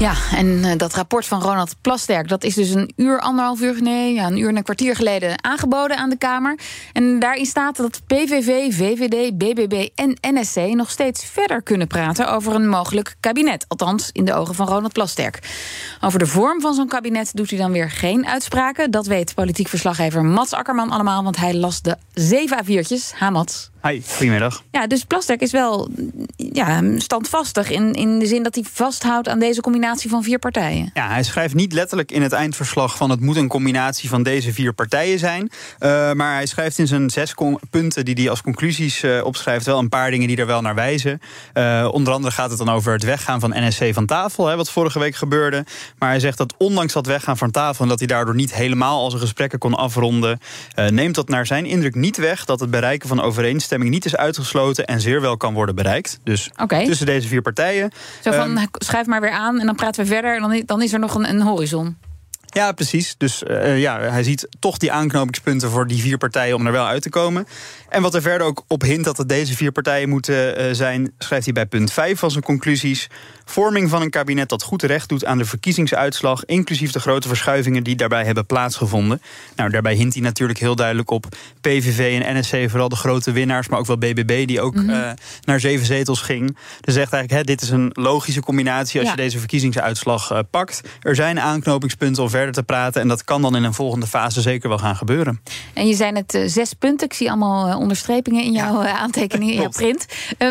Ja, en eh, dat rapport van Ronald Plasterk, dat is dus een uur, anderhalf uur, nee, ja, een uur en een kwartier geleden aangeboden aan de Kamer. En daarin staat dat PVV, VVD, BBB en NSC nog steeds verder kunnen praten over een mogelijk kabinet. Althans, in de ogen van Ronald Plasterk. Over de vorm van zo'n kabinet doet hij dan weer geen uitspraken. Dat weet politiek verslaggever Mats Akkerman allemaal, want hij las de zeven A4'tjes. Ha, Mats. Hi, goedemiddag. Ja, dus Plasterk is wel ja, standvastig in, in de zin dat hij vasthoudt aan deze combinatie van vier partijen. Ja, hij schrijft niet letterlijk in het eindverslag van het moet een combinatie van deze vier partijen zijn. Uh, maar hij schrijft in zijn zes punten die hij als conclusies uh, opschrijft wel een paar dingen die er wel naar wijzen. Uh, onder andere gaat het dan over het weggaan van NSC van tafel, hè, wat vorige week gebeurde. Maar hij zegt dat ondanks dat weggaan van tafel en dat hij daardoor niet helemaal al zijn gesprekken kon afronden, neemt dat naar zijn indruk niet weg dat het bereiken van overeenstemming niet is uitgesloten en zeer wel kan worden bereikt. Dus okay. tussen deze vier partijen. Zo van, um, schrijf maar weer aan en dan praten we verder en dan, dan is er nog een, een horizon. Ja, precies. Dus uh, ja, hij ziet toch die aanknopingspunten voor die vier partijen om er wel uit te komen. En wat er verder ook op hint dat het deze vier partijen moeten uh, zijn, schrijft hij bij punt 5 van zijn conclusies. Vorming van een kabinet dat goed recht doet aan de verkiezingsuitslag, inclusief de grote verschuivingen die daarbij hebben plaatsgevonden. Nou, daarbij hint hij natuurlijk heel duidelijk op PVV en NSC, vooral de grote winnaars, maar ook wel BBB, die ook mm -hmm. uh, naar zeven zetels ging. Dus zegt eigenlijk, hè, dit is een logische combinatie als ja. je deze verkiezingsuitslag pakt. Er zijn aanknopingspunten om verder te praten en dat kan dan in een volgende fase zeker wel gaan gebeuren. En je zijn het zes punten. Ik zie allemaal onderstrepingen in jouw ja. aantekeningen, in jouw print.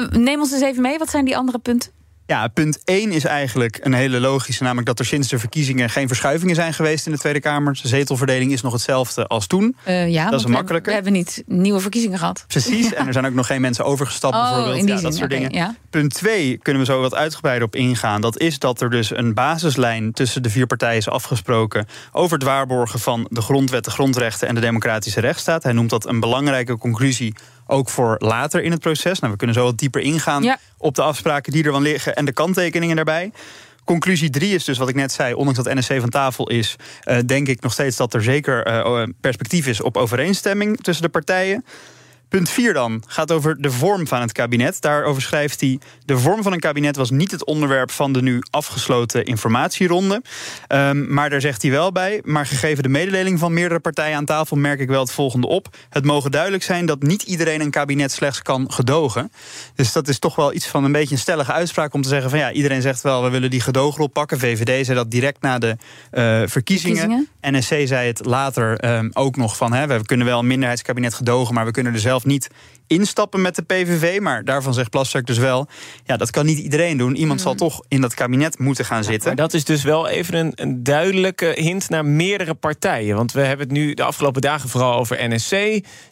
neem ons eens even mee, wat zijn die andere punten? Ja, punt 1 is eigenlijk een hele logische, namelijk dat er sinds de verkiezingen geen verschuivingen zijn geweest in de Tweede Kamer. De zetelverdeling is nog hetzelfde als toen. Uh, ja, dat is een makkelijke. We hebben niet nieuwe verkiezingen gehad. Precies, en er zijn ook nog geen mensen overgestapt oh, bijvoorbeeld. Ja, zin. dat soort okay, dingen. Ja. Punt 2 kunnen we zo wat uitgebreider op ingaan. Dat is dat er dus een basislijn tussen de vier partijen is afgesproken over het waarborgen van de grondwet, de grondrechten en de democratische rechtsstaat. Hij noemt dat een belangrijke conclusie ook voor later in het proces. Nou, we kunnen zo wat dieper ingaan ja. op de afspraken die er wel liggen en de kanttekeningen daarbij. Conclusie 3 is dus wat ik net zei, ondanks dat NSC van tafel is, uh, denk ik nog steeds dat er zeker uh, perspectief is op overeenstemming tussen de partijen. Punt 4 dan gaat over de vorm van het kabinet. Daarover schrijft hij: De vorm van een kabinet was niet het onderwerp van de nu afgesloten informatieronde. Um, maar daar zegt hij wel bij. Maar gegeven de mededeling van meerdere partijen aan tafel, merk ik wel het volgende op. Het mogen duidelijk zijn dat niet iedereen een kabinet slechts kan gedogen. Dus dat is toch wel iets van een beetje een stellige uitspraak om te zeggen: van ja, iedereen zegt wel, we willen die gedoogrol pakken. VVD zei dat direct na de uh, verkiezingen. Verkiezingen. NSC zei het later um, ook nog van: hè, we kunnen wel een minderheidskabinet gedogen, maar we kunnen er zelf niet instappen met de PVV. Maar daarvan zegt Plasterk dus wel... ja, dat kan niet iedereen doen. Iemand Mm. zal toch in dat kabinet moeten gaan zitten. Maar dat is dus wel even een, een duidelijke hint naar meerdere partijen. Want we hebben het nu de afgelopen dagen vooral over NSC.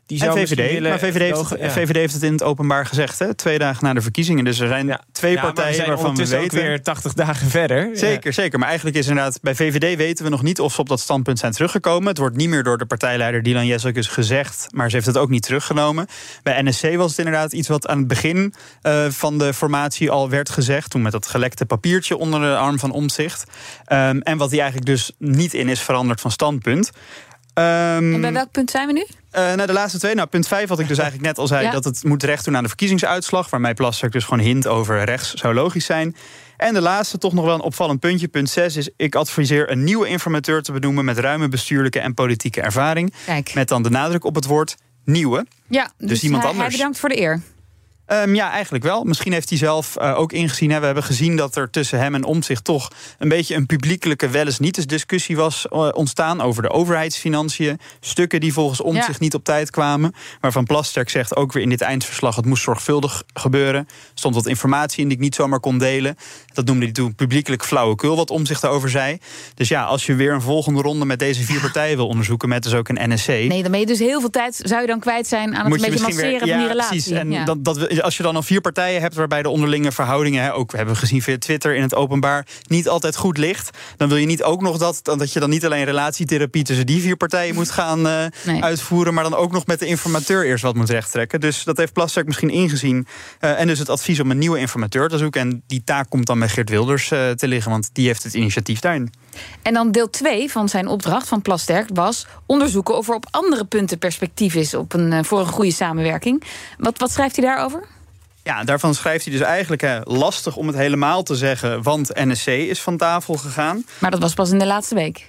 Die zou en VVD. willen Maar VVD heeft, dogen, ja. VVD heeft het in het openbaar gezegd, hè? twee dagen na de verkiezingen. Dus er zijn Ja. twee Ja, maar we partijen zijn waarvan we ondertussen ook weten... weer 80 dagen verder. Zeker, zeker. Maar eigenlijk is inderdaad, bij VVD weten we nog niet of ze op dat standpunt zijn teruggekomen. Het wordt niet meer door de partijleider Dylan Jezelkus gezegd, maar ze heeft het ook niet teruggenomen. Bij NSC was het inderdaad iets wat aan het begin uh, van de formatie al werd gezegd. Toen met dat gelekte papiertje onder de arm van omzicht. Um, en wat die eigenlijk dus niet in is veranderd van standpunt. Um, En bij welk punt zijn we nu? uh, nou, de laatste twee. Nou, punt 5 wat ik dus eigenlijk net al zei... Ja. dat het moet recht doen aan de verkiezingsuitslag... waarmee Plasterk dus gewoon hint over rechts zou logisch zijn. En de laatste, toch nog wel een opvallend puntje, punt 6... is ik adviseer een nieuwe informateur te benoemen... met ruime bestuurlijke en politieke ervaring. Kijk. Met dan de nadruk op het woord nieuwe. Ja, dus, iemand hij, anders. hij bedankt voor de eer. Um, ja, eigenlijk wel. Misschien heeft hij zelf uh, ook ingezien. Hè. We hebben gezien dat er tussen hem en Omtzigt toch een beetje een publiekelijke wel eens niet eens discussie was uh, ontstaan over de overheidsfinanciën. Stukken die volgens Omtzigt Ja. niet op tijd kwamen. Waarvan Plasterk zegt ook weer in dit eindverslag: het moest zorgvuldig gebeuren. Er stond wat informatie in die ik niet zomaar kon delen. Dat noemde hij toen publiekelijk flauwekul, wat Omtzigt daarover zei. Dus ja, als je weer een volgende ronde met deze vier partijen wil onderzoeken, met dus ook een NSC. Nee, dan ben je dus heel veel tijd, zou je dan kwijt zijn aan het een beetje masseren van die relatie. Precies. En Ja. dat, dat als je dan al vier partijen hebt waarbij de onderlinge verhoudingen, hè, ook we hebben gezien via Twitter in het openbaar, niet altijd goed ligt, dan wil je niet ook nog dat, dat je dan niet alleen relatietherapie tussen die vier partijen moet gaan uh, nee. uitvoeren, maar dan ook nog met de informateur eerst wat moet rechttrekken. Dus dat heeft Plasterk misschien ingezien. Uh, en dus het advies om een nieuwe informateur te zoeken. En die taak komt dan bij Geert Wilders uh, te liggen, want die heeft het initiatief daarin. En dan deel 2 van zijn opdracht van Plasterk was onderzoeken of er op andere punten perspectief is op een, voor een goede samenwerking. Wat, wat schrijft hij daarover? Ja, daarvan schrijft hij dus eigenlijk hè, lastig om het helemaal te zeggen, want NSC is van tafel gegaan. Maar dat was pas in de laatste week.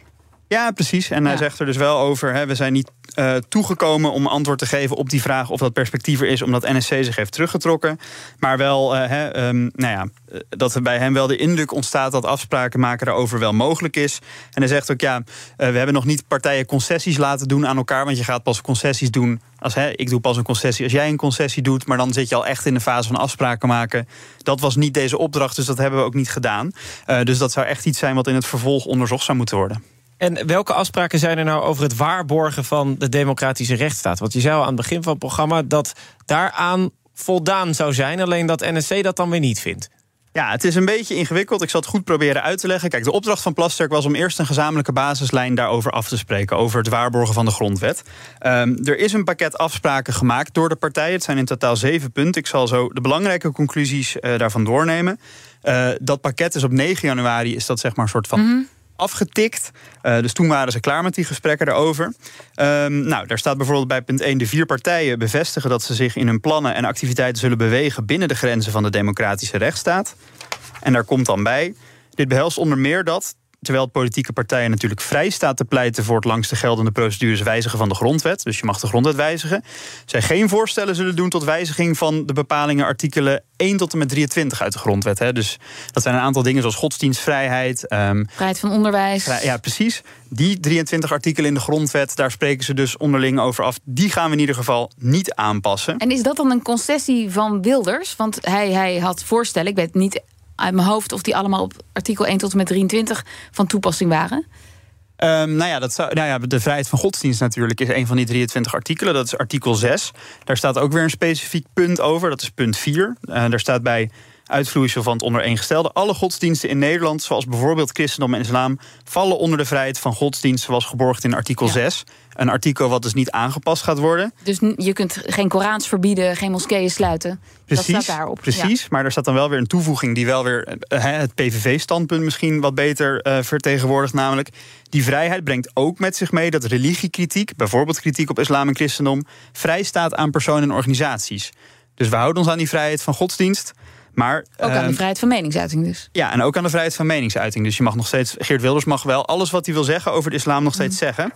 Ja, precies. En hij zegt er dus wel over: hè, we zijn niet uh, toegekomen om antwoord te geven op die vraag of dat perspectief er is, omdat NSC zich heeft teruggetrokken. Maar wel, uh, hè, um, nou ja, dat er bij hem wel de indruk ontstaat dat afspraken maken daarover wel mogelijk is. En hij zegt ook: ja, uh, we hebben nog niet partijen concessies laten doen aan elkaar, want je gaat pas concessies doen. Als, hè, ik doe pas een concessie als jij een concessie doet, maar dan zit je al echt in de fase van afspraken maken. Dat was niet deze opdracht, dus dat hebben we ook niet gedaan. dus dat zou echt iets zijn wat in het vervolg onderzocht zou moeten worden. En welke afspraken zijn er nou over het waarborgen van de democratische rechtsstaat? Want je zei al aan het begin van het programma dat daaraan voldaan zou zijn, alleen dat NSC dat dan weer niet vindt. Ja, het is een beetje ingewikkeld. Ik zal het goed proberen uit te leggen. Kijk, de opdracht van Plasterk was om eerst een gezamenlijke basislijn daarover af te spreken. Over het waarborgen van de grondwet. Um, er is een pakket afspraken gemaakt door de partijen. Het zijn in totaal zeven punten. Ik zal zo de belangrijke conclusies uh, daarvan doornemen. Uh, dat pakket is op 9 januari, is dat zeg maar een soort van. Mm -hmm afgetikt. Uh, dus toen waren ze klaar met die gesprekken daarover. Um, nou, daar staat bijvoorbeeld bij punt 1... de vier partijen bevestigen dat ze zich in hun plannen en activiteiten zullen bewegen... binnen de grenzen van de democratische rechtsstaat. En daar komt dan bij... Dit behelst onder meer dat terwijl politieke partijen natuurlijk vrij staat te pleiten voor het langste geldende procedures wijzigen van de grondwet, dus je mag de grondwet wijzigen, zij geen voorstellen zullen doen tot wijziging van de bepalingen artikelen 1 tot en met 23 uit de grondwet. Hè. Dus dat zijn een aantal dingen zoals godsdienstvrijheid. Um, Vrijheid van onderwijs. Vrij, ja, precies. Die 23 artikelen in de grondwet, daar spreken ze dus onderling over af. Die gaan we in ieder geval niet aanpassen. En is dat dan een concessie van Wilders? Want hij, hij had voorstellen, ik weet niet uit mijn hoofd of die allemaal op artikel 1 tot en met 23 van toepassing waren? Um, nou, ja, dat zou, nou ja, de vrijheid van godsdienst natuurlijk is een van die 23 artikelen. Dat is artikel 6. Daar staat ook weer een specifiek punt over. Dat is punt 4. Uh, daar staat bij uitvloeisel van het ondereengestelde. Alle godsdiensten in Nederland, zoals bijvoorbeeld christendom en islam, vallen onder de vrijheid van godsdienst, zoals geborgd in artikel ja. 6. Een artikel wat dus niet aangepast gaat worden. Dus je kunt geen Korans verbieden, geen moskeeën sluiten. Precies, dat staat daarop. Precies, ja. maar er staat dan wel weer een toevoeging die wel weer uh, het PVV-standpunt misschien wat beter uh, vertegenwoordigt. Namelijk, die vrijheid brengt ook met zich mee dat religiekritiek, bijvoorbeeld kritiek op islam en christendom, vrij staat aan personen en organisaties. Dus we houden ons aan die vrijheid van godsdienst. Maar, ook aan de vrijheid van meningsuiting dus. Ja, en ook aan de vrijheid van meningsuiting. Dus je mag nog steeds, Geert Wilders mag wel alles wat hij wil zeggen over de islam nog steeds mm. zeggen.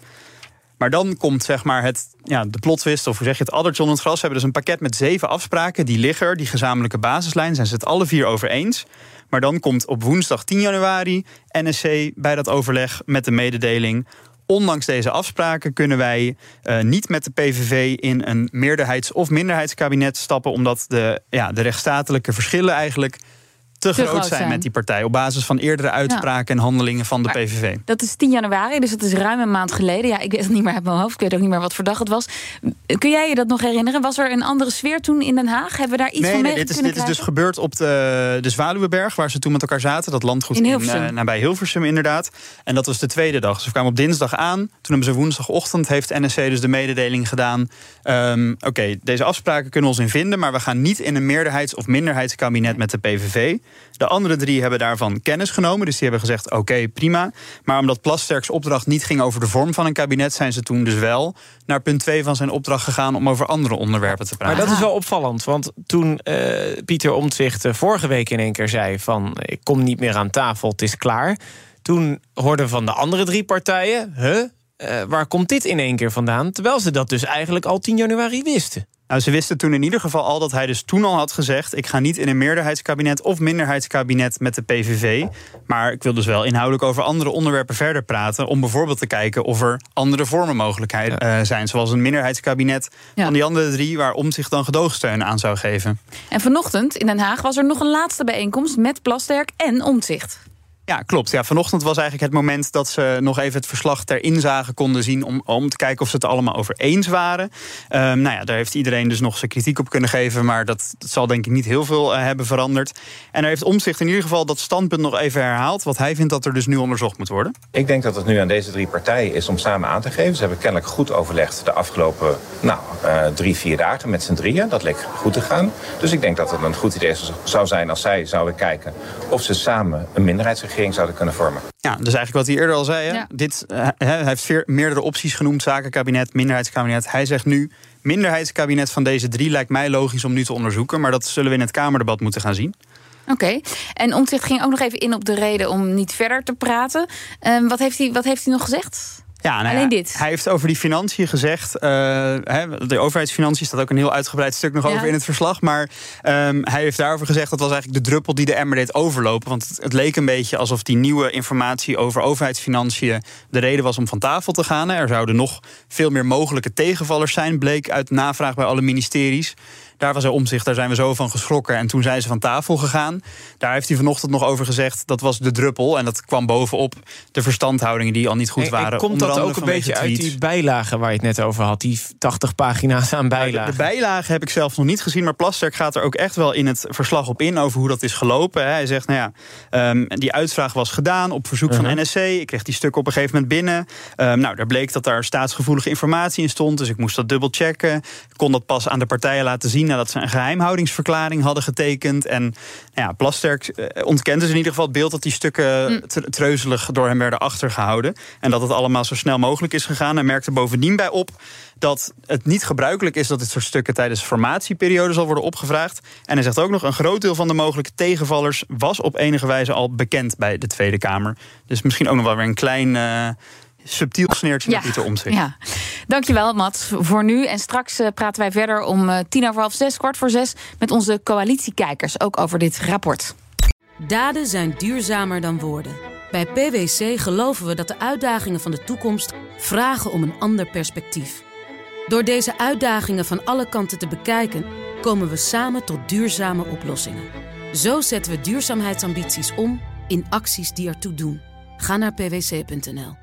Maar dan komt zeg maar het, ja, de plotwist, of hoe zeg je het, addertje onder het gras. We hebben dus een pakket met zeven afspraken. Die liggen er, die gezamenlijke basislijn, zijn ze het alle vier over eens. Maar dan komt op woensdag 10 januari NSC bij dat overleg met de mededeling ondanks deze afspraken kunnen wij uh, niet met de PVV in een meerderheids- of minderheidskabinet stappen, omdat de, ja, de rechtsstatelijke verschillen eigenlijk te, te groot, zijn, zijn, met die partij. Op basis van eerdere uitspraken ja. en handelingen van de maar PVV. Dat is 10 januari, dus dat is ruim een maand geleden. Ja, ik weet het niet meer uit mijn hoofd. Ik weet ook niet meer wat voor dag het was. Kun jij je dat nog herinneren? Was er een andere sfeer toen in Den Haag? Hebben we daar iets nee, van mee nee, dit is, dit is dus gebeurd op de, de Zwaluweberg, waar ze toen met elkaar zaten. Dat landgoed in Hilversum. In, uh, nabij Hilversum, inderdaad. En dat was de tweede dag. Dus we kwamen op dinsdag aan. Toen hebben ze woensdagochtend, heeft NSC dus de mededeling gedaan. Um, Oké, okay, deze afspraken kunnen we ons in vinden, maar we gaan niet in een meerderheids- of minderheidskabinet met de PVV. De andere drie hebben daarvan kennis genomen. Dus die hebben gezegd: oké, prima. Maar omdat Plasterks opdracht niet ging over de vorm van een kabinet, zijn ze toen dus wel naar punt 2 van zijn opdracht gegaan om over andere onderwerpen te praten. Maar dat is wel opvallend, want toen uh, Pieter Omtzigt vorige week in één keer zei: van ik kom niet meer aan tafel, het is klaar. Toen hoorden van de andere drie partijen: huh? Uh, waar komt dit in één keer vandaan? Terwijl ze dat dus eigenlijk al 10 januari wisten. Nou, ze wisten toen in ieder geval al dat hij dus toen al had gezegd: ik ga niet in een meerderheidskabinet of minderheidskabinet met de PVV. Maar ik wil dus wel inhoudelijk over andere onderwerpen verder praten. Om bijvoorbeeld te kijken of er andere vormen mogelijkheid ja. uh, zijn. Zoals een minderheidskabinet ja. van die andere drie, waar om zich dan gedoogsteun aan zou geven. En vanochtend in Den Haag was er nog een laatste bijeenkomst met Plasterk en Omtzigt. Ja, klopt. Ja, vanochtend was eigenlijk het moment dat ze nog even het verslag ter inzage konden zien. om, om te kijken of ze het allemaal over eens waren. Um, nou ja, daar heeft iedereen dus nog zijn kritiek op kunnen geven. Maar dat, zal denk ik niet heel veel uh, hebben veranderd. En daar heeft Omzicht in ieder geval dat standpunt nog even herhaald. Wat hij vindt dat er dus nu onderzocht moet worden. Ik denk dat het nu aan deze drie partijen is om samen aan te geven. Ze hebben kennelijk goed overlegd de afgelopen nou, uh, drie, vier dagen met z'n drieën. Dat leek goed te gaan. Dus ik denk dat het een goed idee zou zijn als zij zouden kijken of ze samen een minderheidsregering zouden kunnen vormen. Ja, dus eigenlijk wat hij eerder al zei. Hè? Ja. Dit, uh, hij heeft veer, meerdere opties genoemd: zakenkabinet, minderheidskabinet. Hij zegt nu. Minderheidskabinet van deze drie lijkt mij logisch om nu te onderzoeken. Maar dat zullen we in het Kamerdebat moeten gaan zien. Oké. Okay. En Omtzigt ging ook nog even in op de reden om niet verder te praten. Um, wat, heeft hij, wat heeft hij nog gezegd? Ja, nou Alleen dit. Hij heeft over die financiën gezegd. Uh, de overheidsfinanciën staat ook een heel uitgebreid stuk nog ja. over in het verslag. Maar um, hij heeft daarover gezegd dat was eigenlijk de druppel die de emmer deed overlopen. Want het, het, leek een beetje alsof die nieuwe informatie over overheidsfinanciën de reden was om van tafel te gaan. Er zouden nog veel meer mogelijke tegenvallers zijn, bleek uit navraag bij alle ministeries. Daar was hij omzicht, daar zijn we zo van geschrokken. En toen zijn ze van tafel gegaan. Daar heeft hij vanochtend nog over gezegd. Dat was de druppel. En dat kwam bovenop de verstandhoudingen die al niet goed waren. En komt dat ook een beetje uit die bijlagen waar je het net over had? Die 80 pagina's aan bijlagen. De, de bijlagen heb ik zelf nog niet gezien. Maar Plasterk gaat er ook echt wel in het verslag op in over hoe dat is gelopen. Hij zegt, nou ja, um, die uitvraag was gedaan op verzoek uh -huh. van NSC. Ik kreeg die stukken op een gegeven moment binnen. Um, nou, daar bleek dat daar staatsgevoelige informatie in stond. Dus ik moest dat dubbel checken. Ik kon dat pas aan de partijen laten zien nadat ze een geheimhoudingsverklaring hadden getekend. En nou ja, Plasterk ontkende dus in ieder geval het beeld dat die stukken mm. treuzelig door hem werden achtergehouden. En dat het allemaal zo snel mogelijk is gegaan. Hij merkte bovendien bij op dat het niet gebruikelijk is dat dit soort stukken tijdens de formatieperiode zal worden opgevraagd. En hij zegt ook nog: een groot deel van de mogelijke tegenvallers was op enige wijze al bekend bij de Tweede Kamer. Dus misschien ook nog wel weer een klein. Uh, subtiel sneertje ja. met Pieter Omtzigt. Ja. Dankjewel, Mats, voor nu. En straks uh, praten wij verder om uh, tien over half zes, kwart voor zes... met onze coalitiekijkers, ook over dit rapport. Daden zijn duurzamer dan woorden. Bij PwC geloven we dat de uitdagingen van de toekomst... vragen om een ander perspectief. Door deze uitdagingen van alle kanten te bekijken... komen we samen tot duurzame oplossingen. Zo zetten we duurzaamheidsambities om in acties die ertoe doen. Ga naar pwc.nl.